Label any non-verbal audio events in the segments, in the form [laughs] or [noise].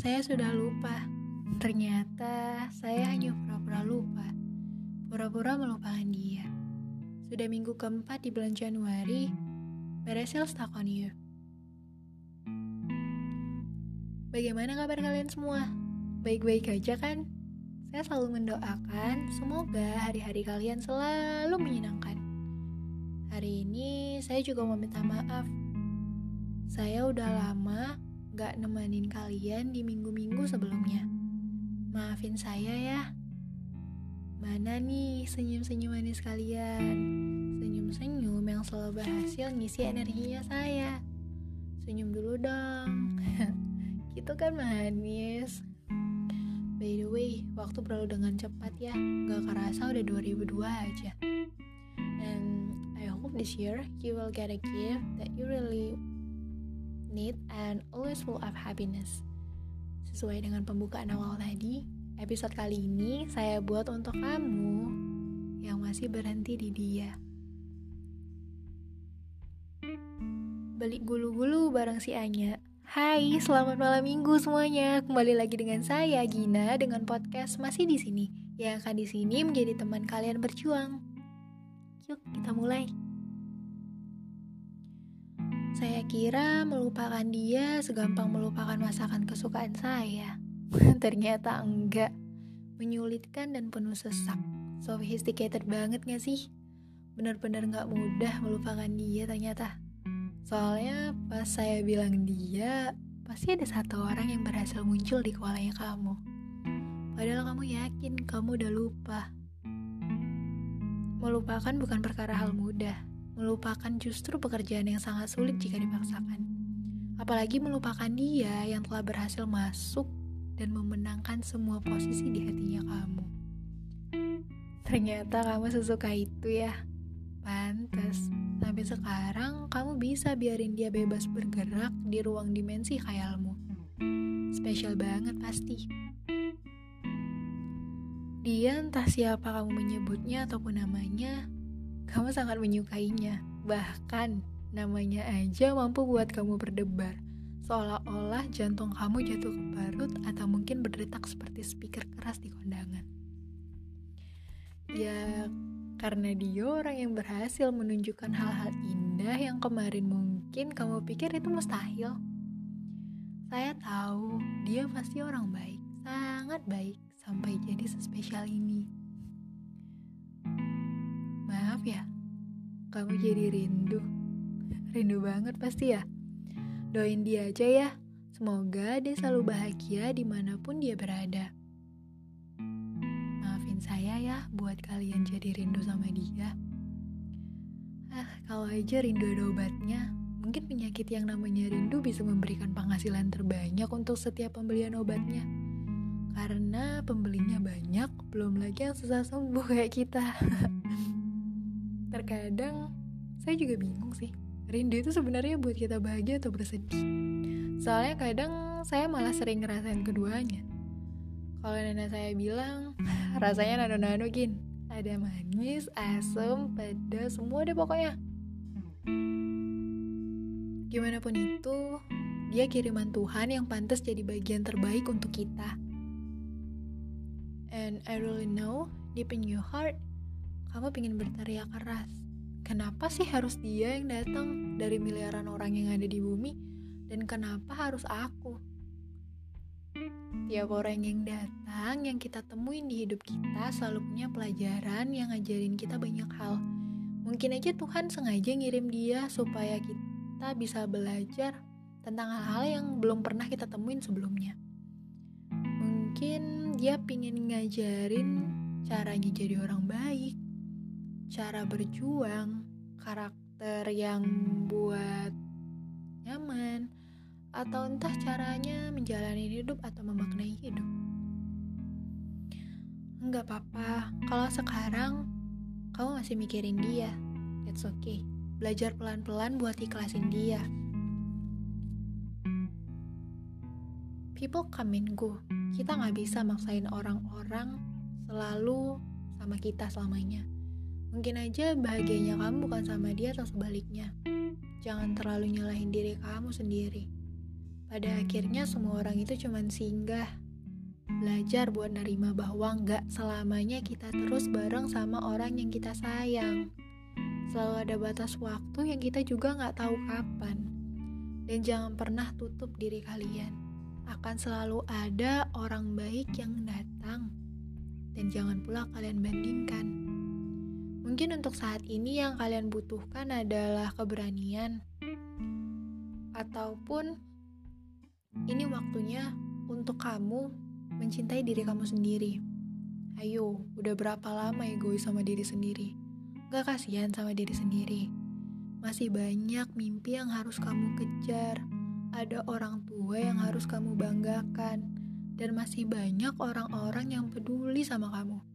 Saya sudah lupa. Ternyata saya hanya pura-pura lupa. Pura-pura melupakan dia. Sudah minggu keempat di bulan Januari, still stuck on you. Bagaimana kabar kalian semua? Baik-baik aja kan? Saya selalu mendoakan semoga hari-hari kalian selalu menyenangkan. Hari ini saya juga mau minta maaf. Saya udah lama gak nemenin kalian di minggu-minggu sebelumnya. Maafin saya ya. Mana nih senyum-senyum manis kalian? Senyum-senyum yang selalu berhasil ngisi energinya saya. Senyum dulu dong. [laughs] gitu kan manis. By the way, waktu berlalu dengan cepat ya. Gak kerasa udah 2002 aja. And I hope this year you will get a gift that you really need and always full of happiness. Sesuai dengan pembukaan awal tadi, episode kali ini saya buat untuk kamu yang masih berhenti di dia. Beli gulu-gulu bareng si Anya. Hai, selamat malam minggu semuanya. Kembali lagi dengan saya Gina dengan podcast masih di sini. Yang akan di sini menjadi teman kalian berjuang. Yuk, kita mulai. Saya kira melupakan dia segampang melupakan masakan kesukaan saya. [laughs] Ternyata enggak. Menyulitkan dan penuh sesak. Sophisticated banget gak sih? Bener-bener gak mudah melupakan dia ternyata. Soalnya pas saya bilang dia, pasti ada satu orang yang berhasil muncul di kepalanya kamu. Padahal kamu yakin kamu udah lupa. Melupakan bukan perkara hal mudah. Melupakan justru pekerjaan yang sangat sulit jika dipaksakan. Apalagi melupakan dia yang telah berhasil masuk dan memenangkan semua posisi di hatinya kamu. Ternyata kamu sesuka itu ya. Pantes, sampai sekarang kamu bisa biarin dia bebas bergerak di ruang dimensi khayalmu. Spesial banget pasti. Dia entah siapa kamu menyebutnya ataupun namanya, kamu sangat menyukainya. Bahkan namanya aja mampu buat kamu berdebar seolah-olah jantung kamu jatuh ke parut atau mungkin berdetak seperti speaker keras di kondangan. Ya, karena dia orang yang berhasil menunjukkan hal-hal indah yang kemarin mungkin kamu pikir itu mustahil. Saya tahu dia pasti orang baik, sangat baik sampai jadi sespesial ini. Kamu jadi rindu. Rindu banget pasti ya. Doain dia aja ya. Semoga dia selalu bahagia di mana pun dia berada. Maafin saya ya buat kalian jadi rindu sama dia. Ah, kalau aja rindu ada obatnya, mungkin penyakit yang namanya rindu bisa memberikan penghasilan terbanyak untuk setiap pembelian obatnya. Karena pembelinya banyak, belum lagi yang susah sembuh kayak kita. [laughs] Terkadang saya juga bingung sih rindu itu sebenarnya buat kita bahagia atau bersedih. Soalnya kadang saya malah sering ngerasain keduanya. Kalau nenek saya bilang, rasanya nano-nano gin. Ada manis, asam, pedas, semua deh pokoknya. Gimana pun itu, dia kiriman Tuhan yang pantas jadi bagian terbaik untuk kita. And I really know, deep in your heart, kamu pengen berteriak keras kenapa sih harus dia yang datang dari miliaran orang yang ada di bumi dan kenapa harus aku? Tiap orang yang datang, yang kita temuin di hidup kita selalu punya pelajaran yang ngajarin kita banyak hal. Mungkin aja Tuhan sengaja ngirim dia supaya kita bisa belajar tentang hal-hal yang belum pernah kita temuin sebelumnya. Mungkin dia pingin ngajarin caranya jadi orang baik, cara berjuang, karakter yang buat nyaman, atau entah caranya menjalani hidup atau memaknai hidup. Enggak apa-apa, kalau sekarang kamu masih mikirin dia, that's okay. Belajar pelan-pelan buat ikhlasin dia. People come and go. Kita nggak bisa maksain orang-orang selalu sama kita selamanya. Mungkin aja bahagianya kamu bukan sama dia atau sebaliknya. Jangan terlalu nyalahin diri kamu sendiri. pada akhirnya semua orang itu cuman singgah. Belajar buat nerima bahwa nggak selamanya kita terus bareng sama orang yang kita sayang. Selalu ada batas waktu yang kita juga nggak tahu kapan. Dan jangan pernah tutup diri kalian. Akan selalu ada orang baik yang datang. Dan jangan pula kalian bandingkan. Mungkin untuk saat ini yang kalian butuhkan adalah keberanian, ataupun ini waktunya untuk kamu mencintai diri kamu sendiri. Ayo, udah berapa lama egois sama diri sendiri? Gak kasihan sama diri sendiri. Masih banyak mimpi yang harus kamu kejar. Ada orang tua yang harus kamu banggakan. Dan masih banyak orang-orang yang peduli sama kamu.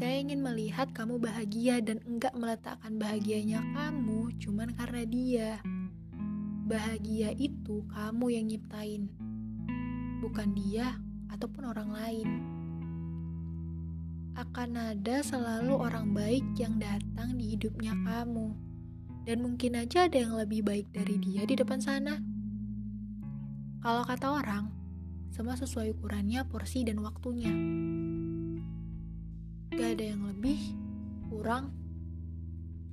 Saya ingin melihat kamu bahagia dan enggak meletakkan bahagianya kamu cuman karena dia. Bahagia itu kamu yang nyiptain, bukan dia ataupun orang lain. Akan ada selalu orang baik yang datang di hidupnya kamu, dan mungkin aja ada yang lebih baik dari dia di depan sana. Kalau kata orang, semua sesuai ukurannya, porsi, dan waktunya. Gak ada yang lebih, kurang,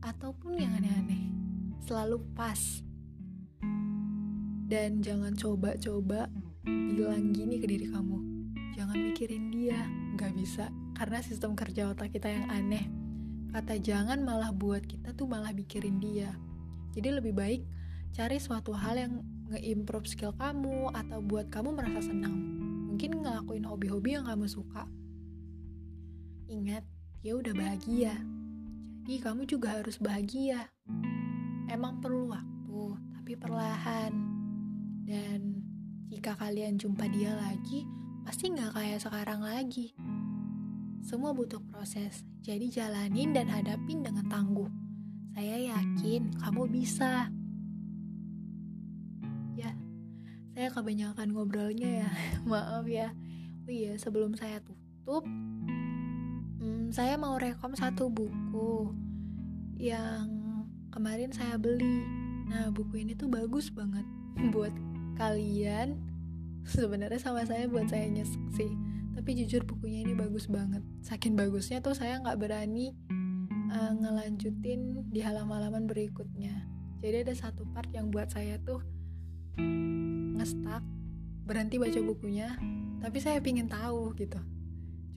ataupun yang aneh-aneh. Selalu pas dan jangan coba-coba bilang gini ke diri kamu. Jangan mikirin dia, gak bisa. Karena sistem kerja otak kita yang aneh. Kata jangan malah buat kita tuh malah mikirin dia. Jadi lebih baik cari suatu hal yang nge-improve skill kamu atau buat kamu merasa senang. Mungkin ngelakuin hobi-hobi yang kamu suka. Ingat, dia udah bahagia. Jadi kamu juga harus bahagia. Emang perlu waktu, tapi perlahan dan jika kalian jumpa dia lagi, pasti nggak kayak sekarang lagi. Semua butuh proses, jadi jalanin dan hadapin dengan tangguh. Saya yakin kamu bisa. Ya, saya kebanyakan ngobrolnya ya, [laughs] maaf ya. Oh iya, sebelum saya tutup, hmm, saya mau rekom satu buku yang kemarin saya beli. Nah, buku ini tuh bagus banget buat kalian. Sebenarnya sama saya buat saya nyesek sih. Tapi jujur bukunya ini bagus banget. Saking bagusnya tuh saya nggak berani uh, ngelanjutin di halaman-halaman berikutnya. Jadi ada satu part yang buat saya tuh ngestak berhenti baca bukunya tapi saya pingin tahu gitu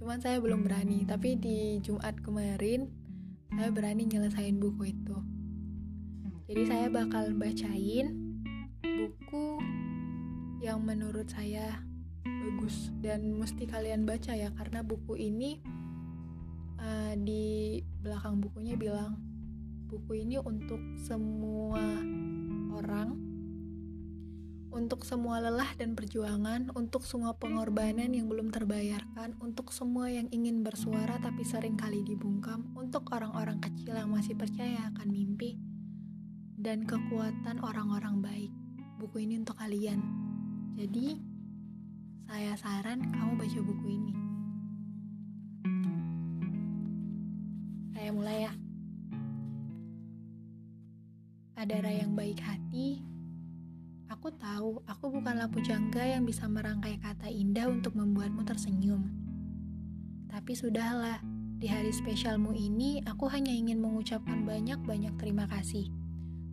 cuman saya belum berani. Tapi di Jumat kemarin saya berani nyelesain buku itu. Jadi saya bakal bacain buku yang menurut saya bagus. Dan mesti kalian baca ya karena buku ini uh, di belakang bukunya bilang buku ini untuk semua orang untuk semua lelah dan perjuangan, untuk semua pengorbanan yang belum terbayarkan, untuk semua yang ingin bersuara tapi sering kali dibungkam, untuk orang-orang kecil yang masih percaya akan mimpi, dan kekuatan orang-orang baik. Buku ini untuk kalian. Jadi, saya saran kamu baca buku ini. Saya mulai ya. Adara yang baik hati, aku tahu aku bukanlah pujangga yang bisa merangkai kata indah untuk membuatmu tersenyum. Tapi sudahlah, di hari spesialmu ini aku hanya ingin mengucapkan banyak-banyak terima kasih.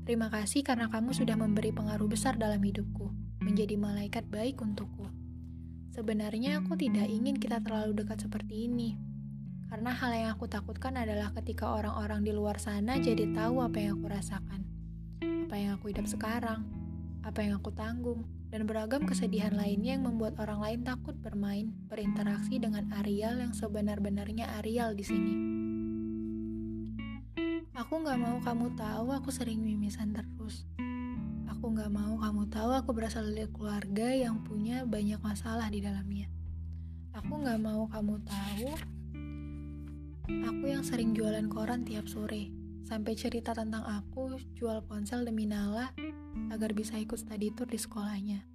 Terima kasih karena kamu sudah memberi pengaruh besar dalam hidupku menjadi malaikat baik untukku. Sebenarnya aku tidak ingin kita terlalu dekat seperti ini. Karena hal yang aku takutkan adalah ketika orang-orang di luar sana jadi tahu apa yang aku rasakan. Apa yang aku hidup sekarang, apa yang aku tanggung, dan beragam kesedihan lainnya yang membuat orang lain takut bermain, berinteraksi dengan Ariel yang sebenar-benarnya Ariel di sini. Aku gak mau kamu tahu aku sering mimisan terus. Aku gak mau kamu tahu aku berasal dari keluarga yang punya banyak masalah di dalamnya. Aku gak mau kamu tahu aku yang sering jualan koran tiap sore. Sampai cerita tentang aku jual ponsel demi Nala agar bisa ikut study tour di sekolahnya.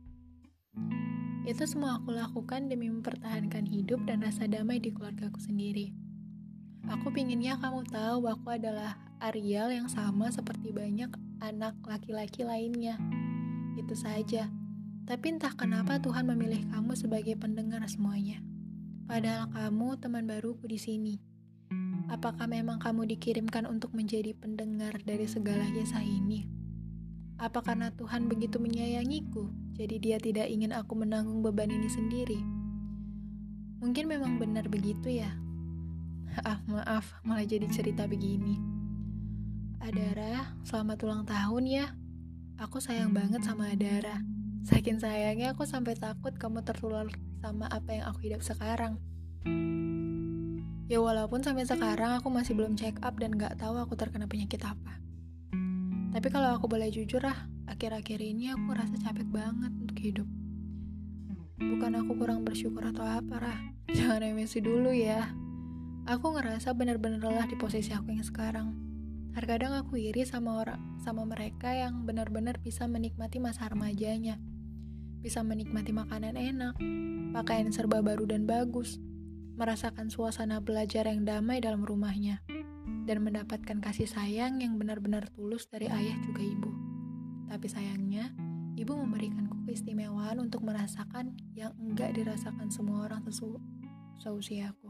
Itu semua aku lakukan demi mempertahankan hidup dan rasa damai di keluargaku sendiri. Aku pinginnya kamu tahu aku adalah Ariel yang sama seperti banyak anak laki-laki lainnya. Itu saja. Tapi entah kenapa Tuhan memilih kamu sebagai pendengar semuanya. Padahal kamu teman baruku di sini. Apakah memang kamu dikirimkan untuk menjadi pendengar dari segala kisah ini? Apa karena Tuhan begitu menyayangiku, jadi Dia tidak ingin aku menanggung beban ini sendiri? Mungkin memang benar begitu ya. [laughs] Ah, maaf, malah jadi cerita begini. Adara, selamat ulang tahun ya. Aku sayang banget sama Adara. Saking sayangnya aku sampai takut kamu tertular sama apa yang aku hidup sekarang. Ya walaupun sampai sekarang aku masih belum check up dan gak tahu aku terkena penyakit apa. Tapi kalau aku boleh jujur ah, akhir-akhir ini aku rasa capek banget untuk hidup. Bukan aku kurang bersyukur atau apa, Rah. [laughs] Jangan emosi dulu ya. Aku ngerasa bener-bener lelah di posisi aku yang sekarang. Terkadang aku iri sama orang sama mereka yang benar-benar bisa menikmati masa remajanya bisa menikmati makanan enak, pakaian serba baru dan bagus, merasakan suasana belajar yang damai dalam rumahnya, dan mendapatkan kasih sayang yang benar-benar tulus dari ayah juga ibu. Tapi sayangnya, ibu memberikanku keistimewaan untuk merasakan yang enggak dirasakan semua orang sesu seusiaku.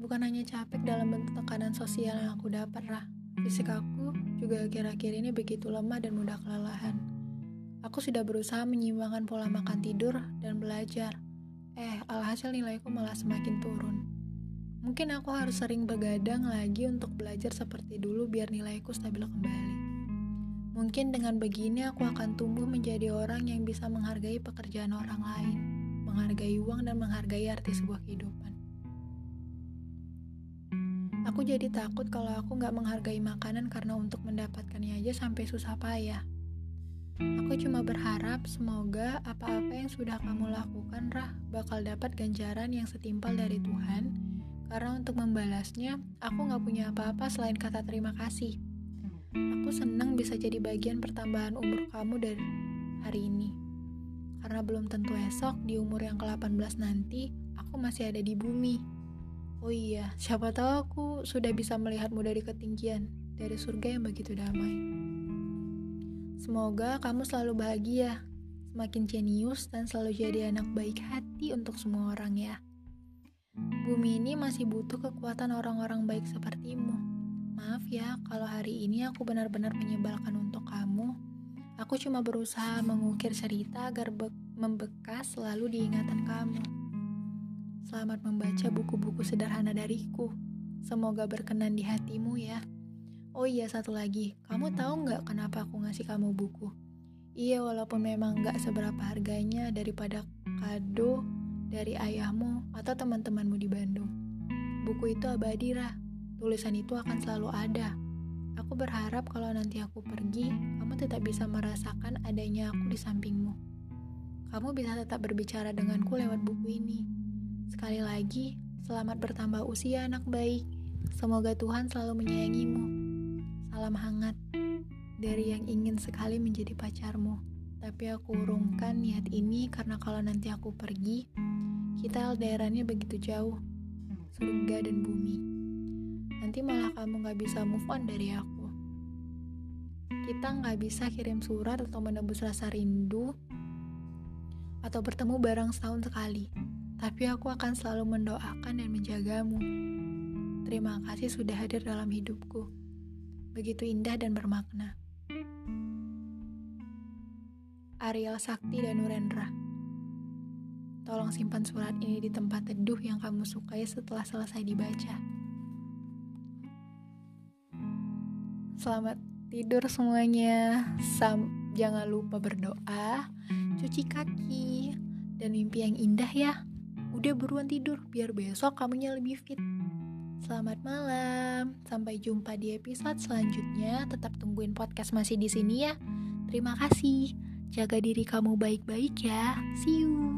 Bukan hanya capek dalam bentuk tekanan sosial yang aku dapat, Rah. Fisik aku juga akhir-akhir ini begitu lemah dan mudah kelelahan. Aku sudah berusaha menyeimbangkan pola makan tidur dan belajar. Eh, alhasil nilaiku malah semakin turun. Mungkin aku harus sering begadang lagi untuk belajar seperti dulu biar nilaiku stabil kembali. Mungkin dengan begini aku akan tumbuh menjadi orang yang bisa menghargai pekerjaan orang lain, menghargai uang dan menghargai arti sebuah kehidupan. Aku jadi takut kalau aku nggak menghargai makanan karena untuk mendapatkannya aja sampai susah payah. Aku cuma berharap semoga apa-apa yang sudah kamu lakukan, Rah, bakal dapat ganjaran yang setimpal dari Tuhan. Karena untuk membalasnya, aku gak punya apa-apa selain kata terima kasih. Aku senang bisa jadi bagian pertambahan umur kamu dari hari ini. Karena belum tentu esok, di umur yang ke-18 nanti, aku masih ada di bumi. Oh iya, siapa tahu aku sudah bisa melihatmu dari ketinggian, dari surga yang begitu damai. Semoga kamu selalu bahagia, semakin jenius, dan selalu jadi anak baik hati untuk semua orang ya. Bumi ini masih butuh kekuatan orang-orang baik sepertimu. Maaf ya, kalau hari ini aku benar-benar menyebalkan untuk kamu. Aku cuma berusaha mengukir cerita agar membekas selalu diingatan kamu. Selamat membaca buku-buku sederhana dariku. Semoga berkenan di hatimu ya. Oh iya satu lagi, kamu tahu nggak kenapa aku ngasih kamu buku? Iya walaupun memang nggak seberapa harganya daripada kado dari ayahmu atau teman-temanmu di Bandung. Buku itu abadi Rah, tulisan itu akan selalu ada. Aku berharap kalau nanti aku pergi, kamu tetap bisa merasakan adanya aku di sampingmu. Kamu bisa tetap berbicara denganku lewat buku ini. Sekali lagi, selamat bertambah usia anak baik. Semoga Tuhan selalu menyayangimu. Salam hangat dari yang ingin sekali menjadi pacarmu. Tapi aku urungkan niat ini karena kalau nanti aku pergi, kita daerahnya begitu jauh, surga dan bumi. Nanti malah kamu gak bisa move on dari aku. Kita gak bisa kirim surat atau menebus rasa rindu atau bertemu bareng setahun sekali. Tapi aku akan selalu mendoakan dan menjagamu. Terima kasih sudah hadir dalam hidupku begitu indah dan bermakna. Ariel Sakti dan Nurendra. Tolong simpan surat ini di tempat teduh yang kamu sukai setelah selesai dibaca. Selamat tidur semuanya. Sam jangan lupa berdoa, cuci kaki, dan mimpi yang indah ya. Udah buruan tidur biar besok kamunya lebih fit. Selamat malam. Sampai jumpa di episode selanjutnya. Tetap tungguin podcast masih di sini ya. Terima kasih. Jaga diri kamu baik-baik ya. See you.